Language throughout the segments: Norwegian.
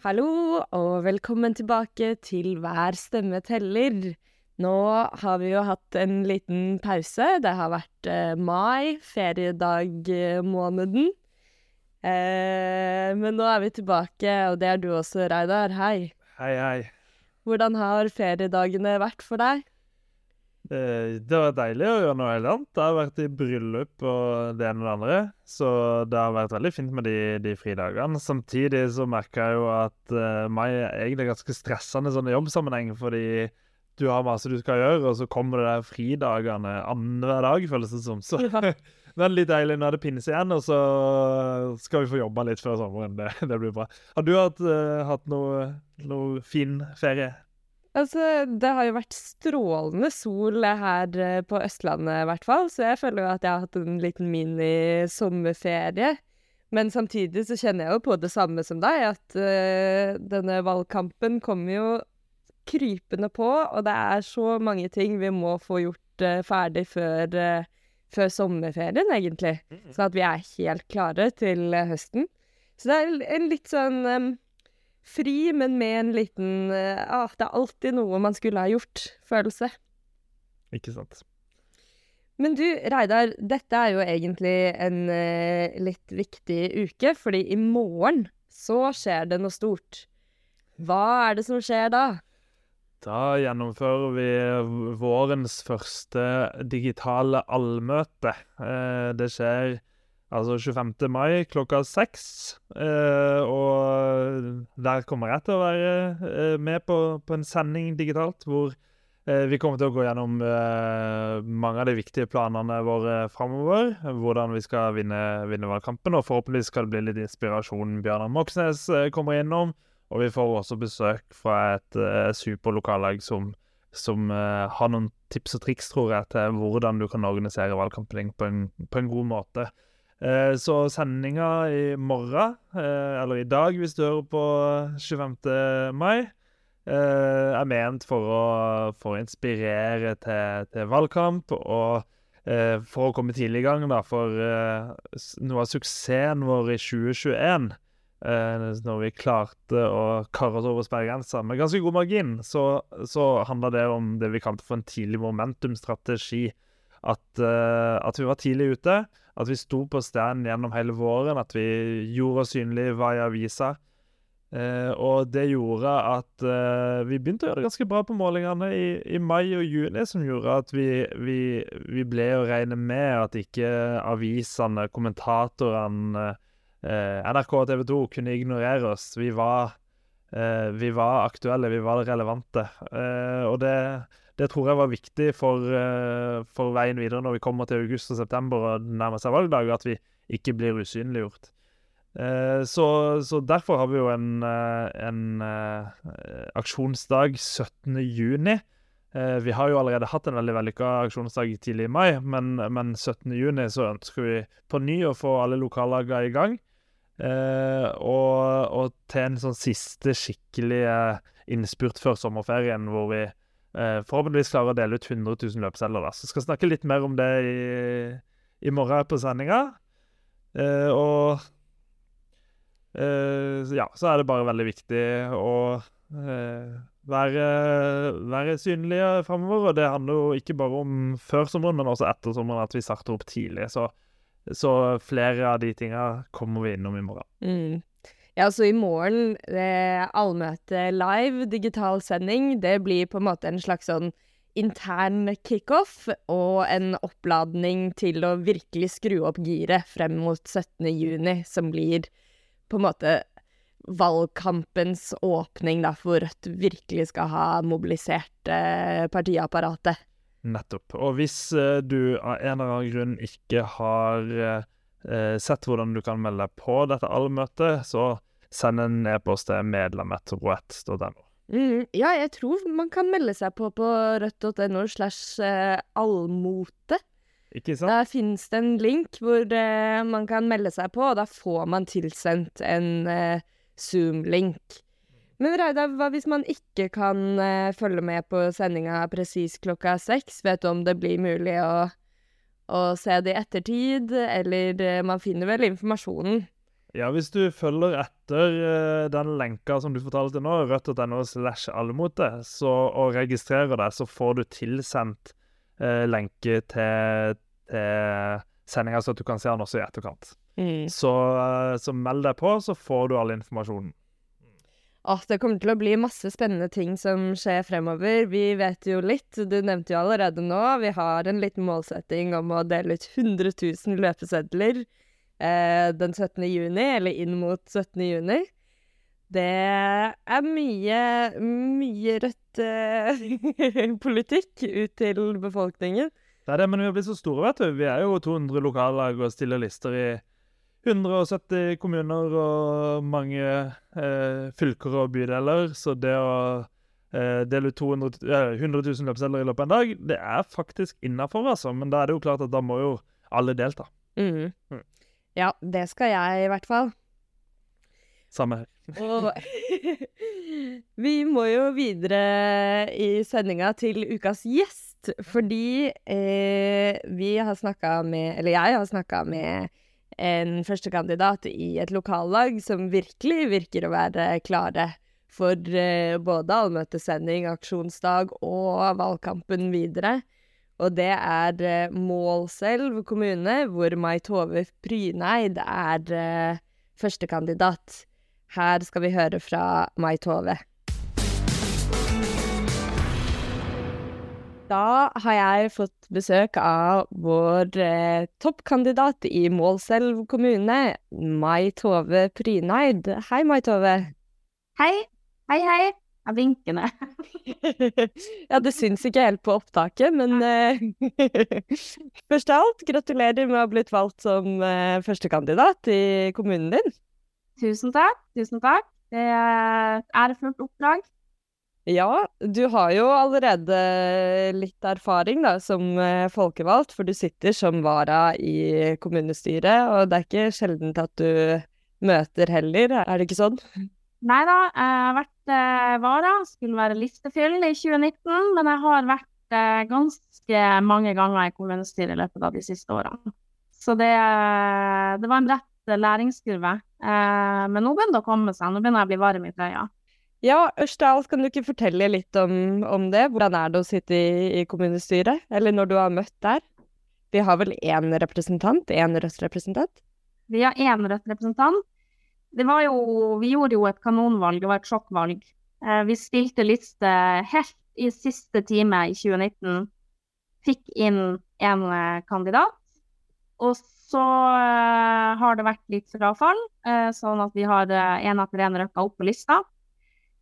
Hallo, og velkommen tilbake til Hver stemme teller. Nå har vi jo hatt en liten pause. Det har vært eh, mai, feriedagmåneden. Eh, men nå er vi tilbake, og det er du også, Reidar. Hei. Hei, hei. Hvordan har feriedagene vært for deg? Eh, Det har vært deilig å gjøre noe helt annet. Det har vært i bryllup og det ene og det andre. Så det har vært veldig fint med de, de fridagene. Samtidig så merka jeg jo at uh, mai er egentlig ganske stressende sånn i jobbsammenheng, fordi du har masse du skal gjøre, og så kommer det der fridagene annenhver dag, føles det som. Så Ja. litt deilig. Nå er det pinse igjen, og så skal vi få jobba litt før sommeren. Det, det blir bra. Har du hatt, uh, hatt noe, noe fin ferie? Altså, det har jo vært strålende sol her eh, på Østlandet, i hvert fall, så jeg føler jo at jeg har hatt en liten mini-sommerferie. Men samtidig så kjenner jeg jo på det samme som deg, at uh, denne valgkampen kommer jo krypende på, og det er så mange ting vi må få gjort uh, ferdig før, uh, før sommerferien, egentlig. Sånn at vi er helt klare til høsten. Så det er en litt sånn em, fri, men med en liten eh, ah, Det er alltid noe man skulle ha gjort, følelse. Ikke sant? Men du, Reidar, dette er jo egentlig en eh, litt viktig uke, fordi i morgen så skjer det noe stort. Hva er det som skjer da? Da gjennomfører vi vårens første digitale allmøte. Eh, det skjer altså 25. mai klokka seks. Eh, og der kommer jeg til å være eh, med på, på en sending digitalt, hvor eh, vi kommer til å gå gjennom eh, mange av de viktige planene våre framover. Hvordan vi skal vinne, vinne valgkampen, og forhåpentligvis skal det bli litt inspirasjon Bjørnar Moxnes eh, kommer innom. Og vi får også besøk fra et uh, superlokallag som, som eh, har noen tips og triks, tror jeg, til hvordan du kan organisere valgkampen på en, på en god måte. Eh, så sendinga i morgen, eh, eller i dag hvis du hører på 25. mai, eh, er ment for å, for å inspirere til, til valgkamp og for å komme tidlig i gang, da. For noe av suksessen vår i 2021 Eh, når vi klarte å karre oss over sperregrensa med ganske god margin, så, så handla det om det vi kalte for en tidlig momentumstrategi. At, eh, at vi var tidlig ute, at vi sto på stand gjennom hele våren, at vi gjorde oss synlige, var i avisa. Eh, og det gjorde at eh, vi begynte å gjøre det ganske bra på målingene i, i mai og juni, som gjorde at vi, vi, vi ble å regne med at ikke avisene, kommentatorene eh, NRK og TV 2 kunne ignorere oss. Vi var, eh, vi var aktuelle, vi var relevante. Eh, og det, det tror jeg var viktig for, eh, for veien videre når vi kommer til august og september og nærmer seg valgdag, at vi ikke blir usynliggjort. Eh, så, så derfor har vi jo en, eh, en aksjonsdag 17. juni. Vi har jo allerede hatt en veldig vellykka aksjonsdag tidlig i mai, men, men 17. juni så ønsker vi på ny å få alle lokallagene i gang. Og, og til en sånn siste skikkelige innspurt før sommerferien, hvor vi forhåpentligvis klarer å dele ut 100 000 løpsedler. da. Så skal snakke litt mer om det i, i morgen på sendinga. Eh, og eh, ja, så er det bare veldig viktig å eh, være, være synlige framover. Og det handler jo ikke bare om før sommeren, men også etter sommeren, at vi starter opp tidlig. Så, så flere av de tinga kommer vi innom i morgen. Mm. Ja, så i morgen, eh, allmøte live, digital sending, det blir på en måte en slags sånn intern kickoff og en oppladning til å virkelig skru opp giret frem mot 17. juni, som blir på en måte valgkampens åpning, da, hvor Rødt virkelig skal ha mobilisert eh, partiapparatet. Nettopp. Og hvis eh, du av en eller annen grunn ikke har eh, sett hvordan du kan melde deg på dette allmøtet, så send en e-post til medlem.roett.no. Mm, ja, jeg tror man kan melde seg på på rødt.no slash eh, allmote. Ikke sant? Der finnes det en link hvor eh, man kan melde seg på, og da får man tilsendt en eh, Zoom-link. Men Reidar, hva hvis man ikke kan eh, følge med på sendinga presis klokka seks? Vet du om det blir mulig å, å se det i ettertid, eller eh, man finner vel informasjonen? Ja, hvis du følger etter uh, den lenka som du fortalte nå, rødt.no slash allmote, og registrerer deg, så får du tilsendt eh, lenke til, til sendinga, så at du kan se den også i etterkant. Mm. Så, uh, så meld deg på, så får du all informasjonen. Åh, det kommer til å bli masse spennende ting som skjer fremover. Vi vet jo litt, du nevnte jo allerede nå, vi har en liten målsetting om å dele ut 100 000 løpesedler eh, den 17. juni, eller inn mot 17. juni. Det er mye, mye rødt eh, politikk ut til befolkningen. Det er det, men vi har blitt så store, vet du. Vi er jo 200 lokallag og stiller lister i 170 kommuner og mange eh, fylker og bydeler, så det å eh, dele ut 200, eh, 100 000 løpesedler i løpet av en dag, det er faktisk innafor, altså. Men da er det jo klart at da må jo alle delta. Mm. Mm. Ja, det skal jeg i hvert fall. Samme her. Og vi må jo videre i sendinga til ukas gjest, fordi eh, vi har snakka med Eller jeg har snakka med en førstekandidat i et lokallag som virkelig virker å være klare for uh, både allmøtesending, aksjonsdag og valgkampen videre. Og det er uh, Målselv kommune, hvor Mai Tove Pryneid er uh, førstekandidat. Her skal vi høre fra Mai Tove. Da har jeg fått besøk av vår eh, toppkandidat i Målselv kommune, Mai Tove Pryneid. Hei, Mai Tove. Hei. Hei, hei. Jeg vinker ned. ja, det syns ikke helt på opptaket, men eh, først av alt, gratulerer med å ha blitt valgt som eh, førstekandidat i kommunen din. Tusen takk. Tusen takk. Det er et ærefullt oppdrag. Ja, du har jo allerede litt erfaring da, som eh, folkevalgt, for du sitter som vara i kommunestyret, og det er ikke sjeldent at du møter heller, er det ikke sånn? Nei da, jeg har vært eh, vara, skulle være listefyll i 2019, men jeg har vært eh, ganske mange ganger i kommunestyret i løpet av de siste årene. Så det, det var en rett læringskurve. Men nå begynner det å komme seg, nå begynner jeg å bli varm i trøya. Ja, Ørsdal, kan du ikke fortelle litt om, om, det? Hvordan er det å sitte i, i, kommunestyret, eller når du har møtt der? Vi har vel én representant? Én Rødt-representant? Vi har én Rødt-representant. Det var jo Vi gjorde jo et kanonvalg, det var et sjokkvalg. Eh, vi stilte liste helt i siste time i 2019. Fikk inn en eh, kandidat. Og så eh, har det vært litt frafall, sånn at vi har én etter én røkka opp på lista.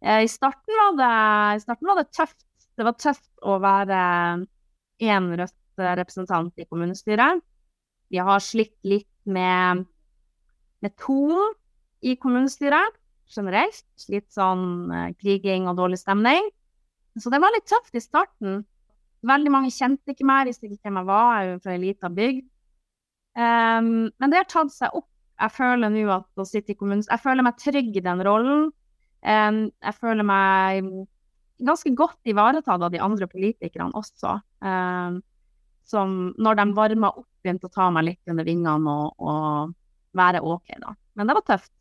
Eh, I starten, det, I starten var det tøft. Det var tøft å være én Rødt-representant i kommunestyret. Vi har slitt litt med, med tonen i kommunestyret generelt. Litt sånn eh, kriging og dårlig stemning. Så det var litt tøft i starten. Veldig mange kjente ikke meg, visste ikke hvem jeg var. Jeg er jo fra ei lita bygd. Um, men det har tatt seg opp. Jeg føler nå at å sitte i kommunen Jeg føler meg trygg i den rollen. Jeg føler meg ganske godt ivaretatt av de andre politikerne også. Som når de varma opp, begynte å ta meg litt under vingene og, og være OK, da. Men det var tøft.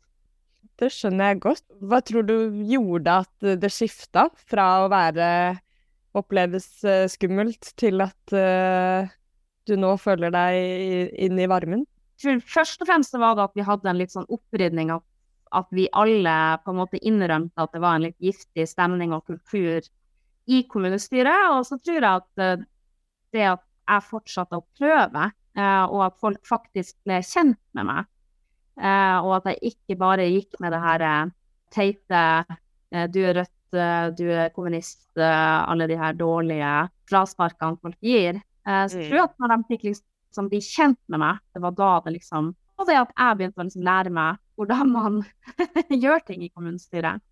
Det skjønner jeg godt. Hva tror du gjorde at det skifta fra å være oppleves eh, skummelt, til at uh, du nå føler deg inn i varmen? Først og fremst var det at vi hadde en litt sånn opprydning av at vi alle på en måte innrømte at det var en litt giftig stemning og kultur i kommunestyret. Og så tror jeg at eh, det at jeg fortsatte å prøve, eh, og at folk faktisk ble kjent med meg, eh, og at jeg ikke bare gikk med det her teite du er rødt, du er kommunist, alle de her dårlige frasparkene folk gir. Så tror jeg at når de fikk liksom bli kjent med meg, det var da det liksom Og det at jeg begynte å liksom lære meg hvordan man gjør ting i kommunestyret.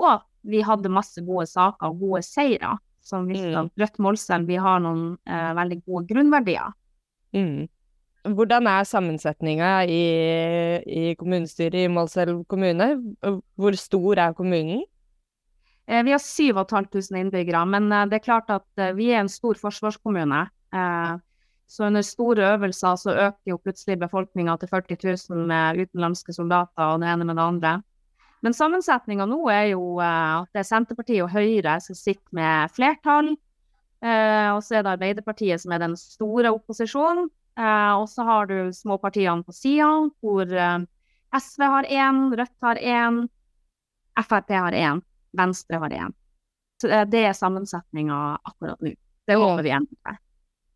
Og vi hadde masse gode saker og gode seire som viste at Rødt Målselv vi har noen eh, veldig gode grunnverdier. Mm. Hvordan er sammensetninga i, i, kommunestyret i Målselv kommune? Hvor stor er kommunen? Eh, vi har 7500 innbyggere, men eh, det er klart at eh, vi er en stor forsvarskommune. Eh, Så under store øvelser så øker jo plutselig befolkninga til 40 000 med utenlandske soldater og det ene med det andre. Men sammensetninga nå er jo uh, at det er Senterpartiet og Høyre som sitter med flertall. Uh, og så er det Arbeiderpartiet som er den store opposisjonen. Uh, og så har du småpartiene på sida, hvor SV har én, Rødt har én, Frp har én, Venstre har én. Så det er sammensetninga akkurat nå. Det håper vi endrer.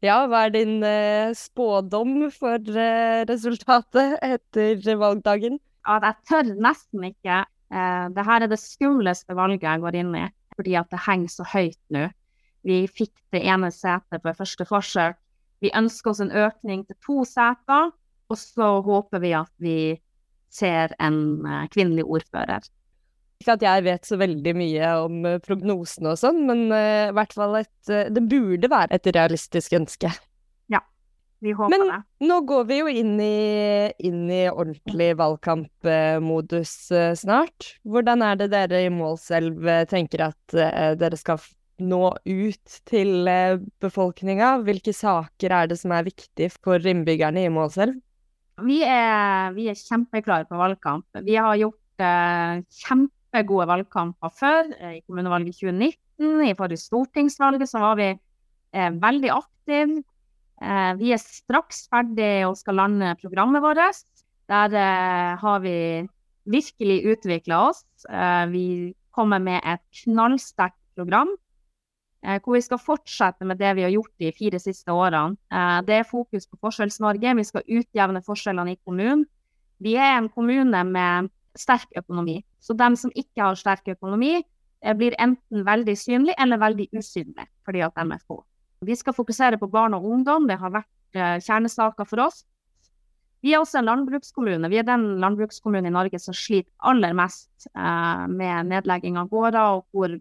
Ja, hva er din uh, spådom for uh, resultatet etter valgdagen? At jeg tør nesten ikke. Uh, det er det skumleste valget jeg går inn i, fordi at det henger så høyt nå. Vi fikk det ene setet på første forsøk. Vi ønsker oss en økning til to seter, og så håper vi at vi ser en kvinnelig ordfører. Ikke at jeg vet så veldig mye om uh, prognosene og sånn, men uh, i hvert fall et uh, Det burde være et realistisk ønske. Ja, vi håper men, det. Men nå går vi jo inn i, inn i ordentlig valgkampmodus snart. Hvordan er det dere i Målselv tenker at dere skal nå ut til befolkninga? Hvilke saker er det som er viktig for innbyggerne i Målselv? Vi er, vi er kjempeklare på valgkamp. Vi har gjort eh, gode valgkamper før. Eh, I kommunevalget 2019, i forrige stortingsvalget, så var vi eh, veldig aktive. Eh, vi er straks ferdig og skal lande programmet vårt. Der eh, har vi virkelig utvikla oss. Eh, vi kommer med et knallsterkt program. Eh, hvor vi skal fortsette med det vi har gjort de fire siste årene. det er fokus på Forskjells-Norge. Vi skal utjevne forskjellene i kommunen. Vi er en kommune med sterk økonomi. Så de som ikke har sterk økonomi, eh, blir enten veldig synlig eller veldig usynlig fordi at de er få. Vi skal fokusere på barn og ungdom, det har vært uh, kjernesaker for oss. Vi er også en landbrukskommune. Vi er den landbrukskommunen i Norge som sliter aller mest uh, med nedlegging av gårder, og hvor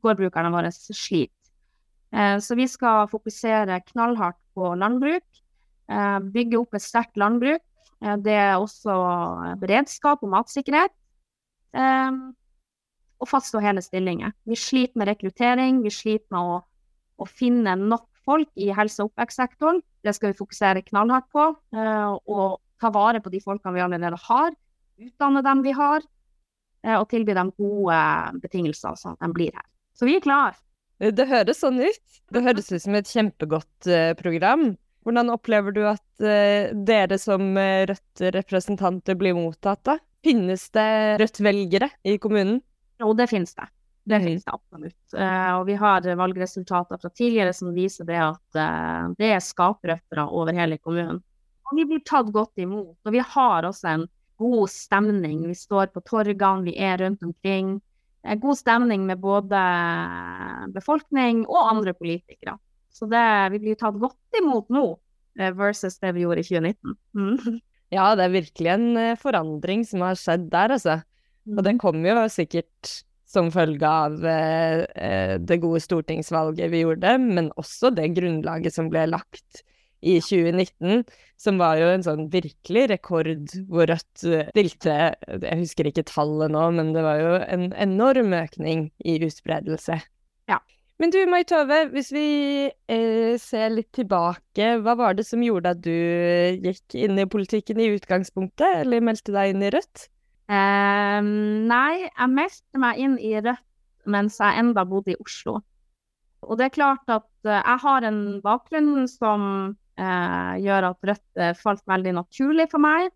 gårdbrukerne våre sliter. så vi skal fokusere knallhardt på landbruk. bygge opp et sterkt landbruk Eh, det er også beredskap og matsikkerhet. Um, og faststå hele stillinger. Vi sliter med rekruttering, vi sliter med å, å finne nok folk i helse- og oppvekstsektoren. Det skal vi fokusere knallhardt på. Og ta vare på de folkene vi allerede har. Utdanne dem vi har. Og tilby dem gode betingelser, så de blir her. Så vi er klar. Det høres sånn ut. Det høres ut som et kjempegodt program. Hvordan opplever du at uh, dere som uh, Rødt-representanter blir mottatt da? Finnes det Rødt-velgere i kommunen? Jo, det finnes det. Det finnes det absolutt. Uh, og vi har valgresultater fra tidligere som viser det at det er skaprøttere over hele kommunen. Og vi blir tatt godt imot. Og vi har også en god stemning. Vi står på torgene, vi er rundt omkring. God stemning med både befolkning og andre politikere. Så det, vi blir tatt godt imot nå, eh, versus det vi gjorde i 2019. Mm. Ja, det er virkelig en eh, forandring som har skjedd der, altså. Og den mm. kommer jo sikkert som følge av eh, eh, det gode stortingsvalget vi gjorde, men også det grunnlaget som ble lagt i 2019, som var jo en sånn virkelig rekord hvor Rødt stilte Jeg husker ikke tallet nå, men det var jo en enorm økning i utspredelse. Ja. Men du, Mai Tove, hvis vi eh, ser litt tilbake, hva var det som gjorde at du gikk inn i politikken i utgangspunktet, eller meldte deg inn i Rødt? Um, nei, jeg meldte meg inn i Rødt mens jeg enda bodde i Oslo. Og det er klart at uh, jeg har en bakgrunn som uh, gjør at Rødt uh, falt veldig naturlig for meg.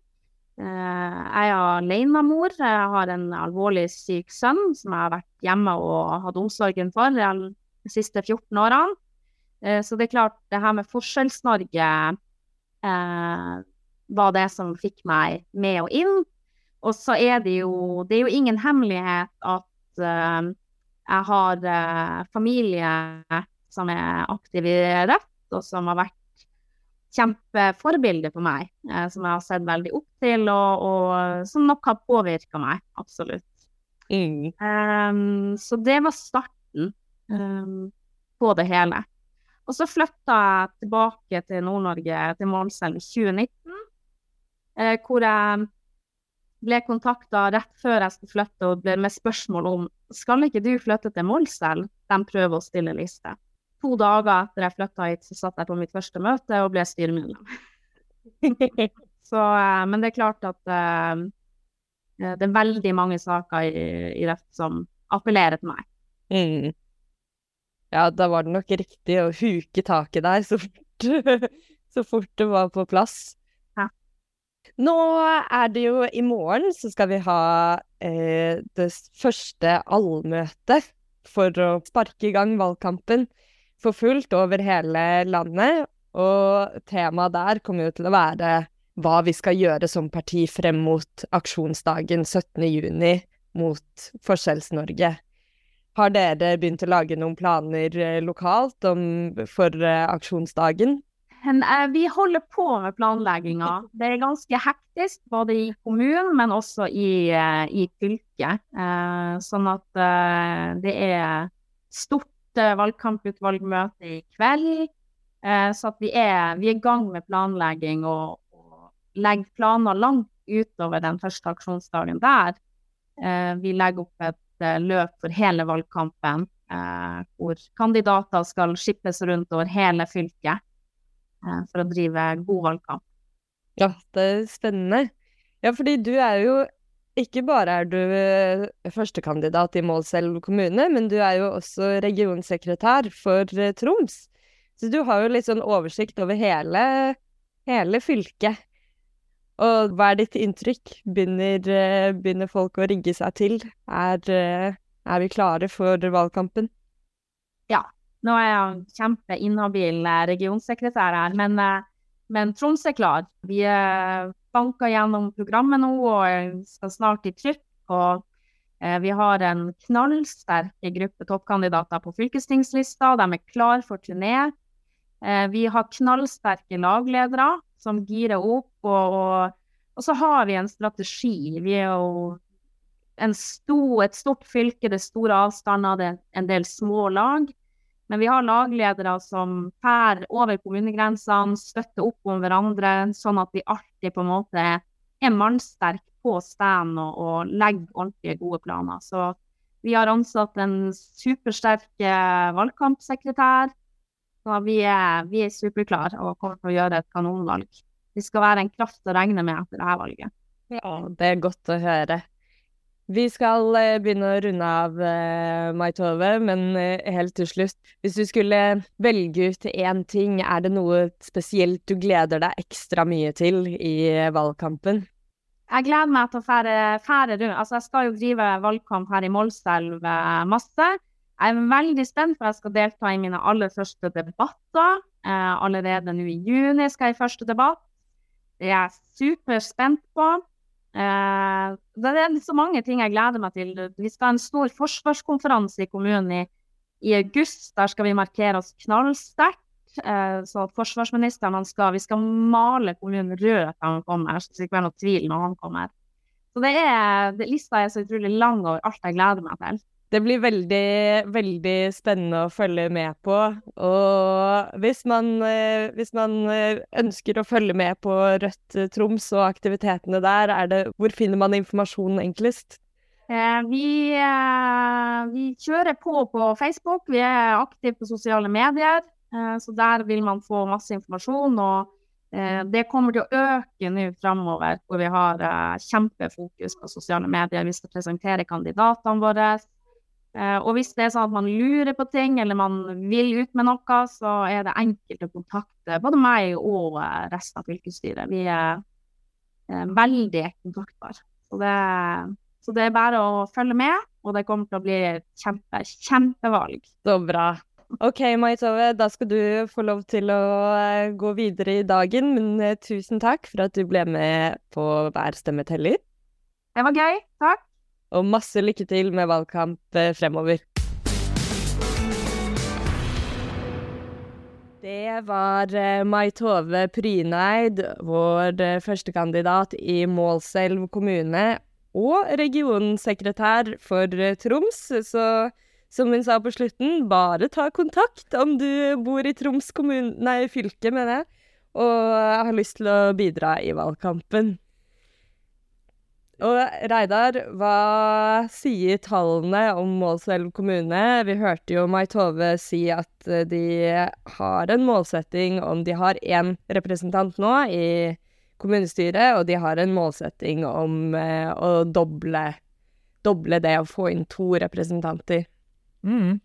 jeg er alenemor. Jeg har en alvorlig syk sønn som jeg har vært hjemme og hatt omsorgen for. De siste 14 årene. Eh, så det er klart, det her med Forskjells-Norge eh, var det som fikk meg med og inn. Og så er det jo Det er jo ingen hemmelighet at eh, jeg har eh, familie som er aktiv i Rødt, og som har vært kjempeforbilder for meg. Eh, som jeg har sett veldig opp til, og, og som nok har påvirka meg. Absolutt. Mm. Um, så det var starten um, på det hele. Og så flytta jeg tilbake til Nord-Norge, til Målselv, i 2019. Eh, hvor jeg ble kontakta rett før jeg skulle flytte og ble med spørsmål om skal ikke du flytte til Målselv? De prøver å stille liste. to dager etter jeg flytta hit, så satt jeg på mitt første møte og ble styremedlem. så, eh, men det er klart at uh, det er veldig mange saker i, i Rødt som appellerer til meg. Mm. Ja, da var det nok riktig å huke taket der så fort, så fort det var på plass. Ja. Nå er det jo i morgen så skal vi ha eh, det første allmøtet for å sparke i gang valgkampen for fullt over hele landet. Og temaet der kommer jo til å være hva vi skal gjøre som parti frem mot aksjonsdagen 17.6 mot Forskjells-Norge. Har dere begynt å lage noen planer eh, lokalt om, for eh, aksjonsdagen? Eh, vi holder på med planlegginga. Det er ganske hektisk både i kommunen, men også i, i fylket. Sånn at det er stort valgkamputvalgmøte i kveld. Så vi er, vi er i gang med planlegging og, legger planer langt utover den første aksjonsdagen der. Vi legger opp et løp for hele valgkampen, eh, hvor kandidater skal skippes rundt over hele fylket for å drive god valgkamp. Ja, det er spennende. Ja, fordi du er jo ikke bare er du førstekandidat i Målselv kommune, men du er jo også regionsekretær for Troms. Så du har jo litt sånn oversikt over hele, hele fylket. Og hva er ditt inntrykk? Begynner, eh, begynner folk å rigge seg til? Er, eh, er, vi klare for valgkampen? Ja. Nå er jeg kjempeinhabil eh, regionsekretær her, men, men, Troms er klar. Vi banker gjennom programmet nå og skal snart i trykk. Og vi har en knallsterk gruppe toppkandidater på fylkestingslista. De er klar for turné. Vi har knallsterke lagledere som girer opp. Og, og, og, så har vi en strategi. Vi er jo stor, et stort fylke, det er store avstander, det er en del små lag. Men vi har lagledere som fær over kommunegrensene, støtter opp om hverandre, sånn at vi alltid på en måte er mannsterke på stand og, og legger ordentlige, gode planer. Så vi har ansatt en supersterk eh, valgkampsekretær så vi er, vi er superklare og kommer til å gjøre et kanonvalg. Vi skal være en kraft å regne med etter dette valget. Ja, det er godt å høre. Vi skal uh, begynne å runde av, uh, Mai Tove, men uh, helt til slutt Hvis du skulle velge ut én ting, er det noe spesielt du gleder deg ekstra mye til i valgkampen? Jeg gleder meg til å fære rundt. Altså, jeg skal jo drive valgkamp her i Målselv masse. Jeg er veldig spent, for jeg skal delta i mine aller første debatter. Eh, allerede nå i juni skal jeg i første debatt. Det er jeg superspent på. Eh, det er så mange ting jeg gleder meg til. Vi skal ha en stor forsvarskonferanse i kommunen i, i august. Der skal vi markere oss knallsterkt. Eh, så forsvarsministeren skal, Vi skal male kommunen rød til han kommer. Så det ikke være noe tvil når han kommer. Så det er, det, lista er så utrolig lang over alt jeg gleder meg til. Det blir veldig, veldig spennende å følge med på. Og hvis man, eh, hvis man eh, ønsker å følge med på Rødt eh, Troms og aktivitetene der, det, hvor finner man informasjonen enklest? Vi, vi, kjører på på Facebook. Vi er aktive på sosiale medier. Så der vil man få masse informasjon. Og det kommer til å øke nå framover, hvor vi har kjempefokus på sosiale medier. Vi skal presentere kandidatene våre. Eh, og hvis det er sånn at man lurer på ting, eller man vil ut med noe, så er det enkelt å kontakte både meg og eh, resten av fylkesstyret. Vi er eh, veldig kontaktbare. Så det, så det er bare å følge med, og det kommer til å bli kjempe, kjempevalg. Så bra. OK, Mai Tove, da skal du få lov til å gå videre i dagen. Men tusen takk for at du ble med på Hver stemme teller. Det var gøy. Takk. Og masse lykke til med valgkamp eh, fremover. Det var eh, Mai Tove Pryneid, vår eh, førstekandidat i Målselv kommune, og regionsekretær for Troms. Så som hun sa på slutten, bare ta kontakt om du bor i Troms kommune, nei, fylke, mener jeg, og har lyst til å bidra i valgkampen. Og Reidar, hva sier tallene om Målselv kommune? Vi hørte jo Mai Tove si at eh, de har en målsetting om De har én representant nå i kommunestyret, og de har en målsetting om eh, å doble, doble det å få inn to representanter. Mm.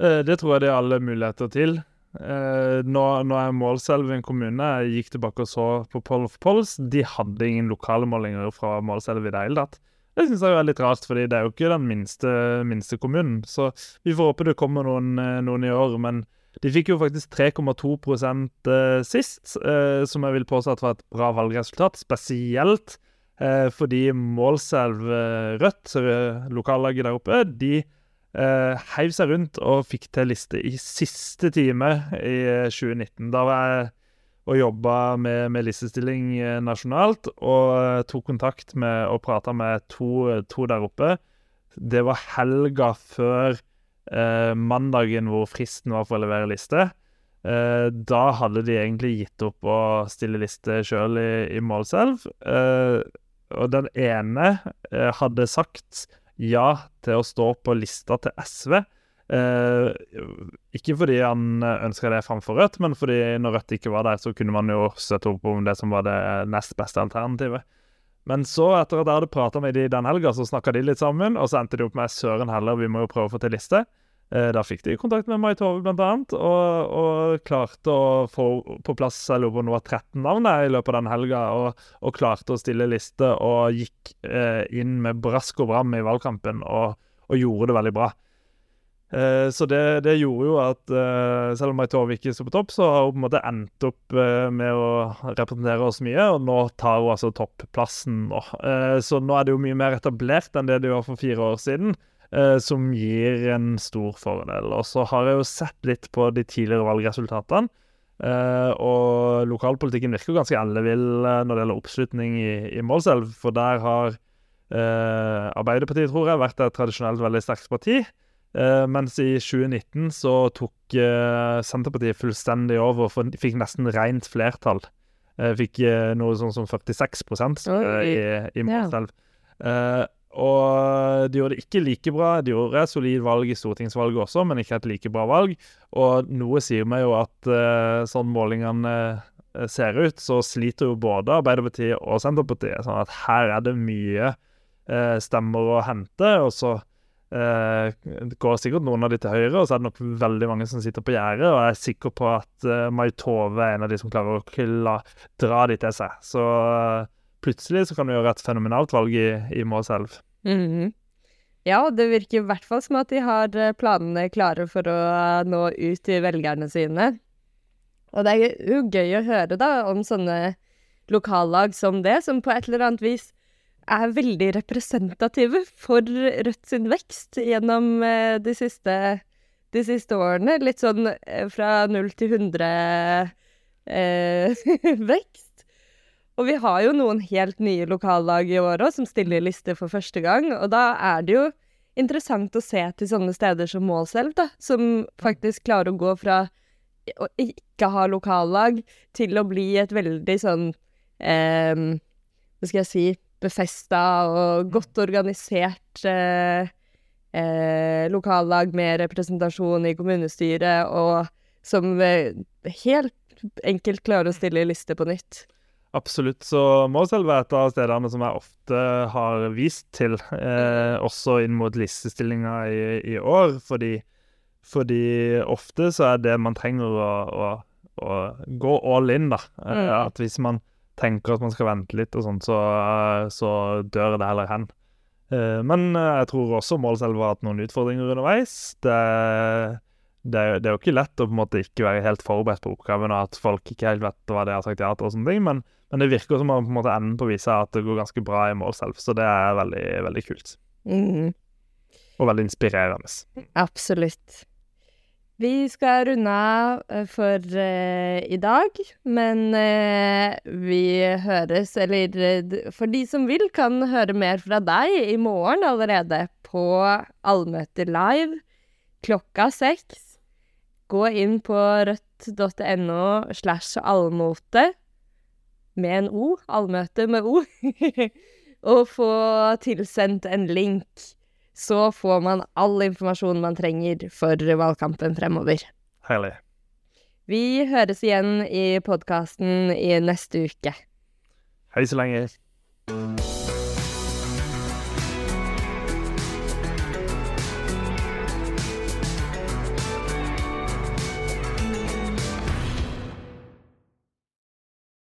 Eh, det tror jeg det er alle muligheter til. Eh, nå, nå er Målselv en kommune. Jeg gikk tilbake og så på Poll of Polls. De hadde ingen lokale målinger fra Målselv i det hele tatt. Det syns jeg er litt rart, fordi det er jo ikke den minste, minste kommunen. Så vi får håpe det kommer noen, eh, noen i år. Men de fikk jo faktisk 3,2 eh, sist, eh, som jeg vil påstå at var et bra valgresultat. Spesielt eh, fordi Målselv eh, Rødt, lokallaget der oppe, de uh, heiv seg rundt og fikk til liste i siste time i 2019. Da var jeg og jobba med, med, listestilling eh, nasjonalt, og tok kontakt med og prata med to, to, der oppe. Det var helga før uh, mandagen hvor fristen var for å levere liste. Uh, da hadde de egentlig gitt opp å stille liste sjøl i, i Målselv. og den ene hadde sagt ja til å stå på lista til SV. Eh, ikke fordi han ønska det framfor Rødt, men fordi når Rødt ikke var der, så kunne man jo støtte opp om det som var det nest beste alternativet. Men så, etter at jeg hadde prata med de den helga, så snakka de litt sammen, og så endte de opp med søren heller, vi må jo prøve å få til liste. Eh, da fikk de kontakt med Mai Tove, blant annet, og, og, klarte å få på plass jeg lurer på om det var 13 navn i løpet av den helga, og, og, klarte å stille liste og gikk eh, inn med brask og bram i valgkampen og, og gjorde det veldig bra. Eh, så det, det, gjorde jo at eh, selv om Mai Tove ikke sto på topp, så har hun på en måte endt opp eh, med å representere oss mye, og nå tar hun altså topplassen nå. Eh, så nå er det jo mye mer etablert enn det det var for fire år siden. Eh, som gir en stor fordel. Og så har jeg jo sett litt på de tidligere valgresultatene. Eh, og lokalpolitikken virker ganske ellevill eh, når det gjelder oppslutning i, i Målselv. For der har eh, Arbeiderpartiet, tror jeg, vært et tradisjonelt veldig sterkt parti. Eh, mens i 2019 så tok eh, Senterpartiet fullstendig over og fikk nesten rent flertall. fikk noe sånn som 46 i, i Målselv. Ja. Og de gjorde det ikke like bra. De gjorde et solid valg i stortingsvalget også, men ikke et like bra valg. Og noe sier meg jo at uh, sånn målingene uh, ser ut, så sliter jo både Arbeiderpartiet og Senterpartiet. Sånn at her er det mye uh, stemmer å hente. Og så går sikkert noen av de til høyre, og så er det nok veldig mange som sitter på gjerdet. Og jeg er sikker på at Mai Tove er en av de som klarer å kla, dra de til seg. Så plutselig så kan vi gjøre et fenomenalt valg i, i Målselv. Mm. Ja, det virker i hvert fall som at de har eh, planene klare for å nå ut til velgerne sine. Og det er jo gøy å høre da om sånne lokallag som det, som på et eller annet vis er veldig representative for Rødt sin vekst gjennom eh, de siste, de siste årene. Litt sånn eh, fra null til hundre eh, vekst. Og vi har jo noen helt nye lokallag i år òg, som stiller liste for første gang. Og da er det jo interessant å se til sånne steder som Målselv, da, som faktisk klarer å gå fra å ikke ha lokallag til å bli et veldig sånn eh, Hva skal jeg si Befesta og godt organisert eh, eh, lokallag med representasjon i kommunestyret, og som eh, helt enkelt klarer å stille liste på nytt. Absolutt. Så Målselv er et av stedene som jeg ofte har vist til, eh, også inn mot listestillinga i, i, år. Fordi, fordi, ofte så er det man trenger å, å, å gå all in, da. Eh, mm. At hvis man tenker at man skal vente litt og sånt, så, så dør det heller hen. Eh, men jeg tror også Målselv har hatt noen utfordringer underveis. Det det er, det er, jo ikke lett å på en måte ikke være helt forberedt på oppgaven, og at folk ikke helt vet hva de har sagt ja til, og sånne ting, men, men det virker som om på en måte enden på visa at det går ganske bra i mål selv, så det er veldig, veldig kult. Mm. Og veldig inspirerende. Absolutt. Vi skal runde av eh, for uh, i dag, men uh, vi høres Eller for de som vil, kan høre mer fra deg i morgen allerede på Allmøter live klokka seks. Gå inn på rødt.no slash allmote med en O. Allmøte med O. og få tilsendt en link. Så får man all informasjon man trenger for valgkampen fremover. Herlig. Vi høres igjen i podkasten i neste uke. Hei så lenge.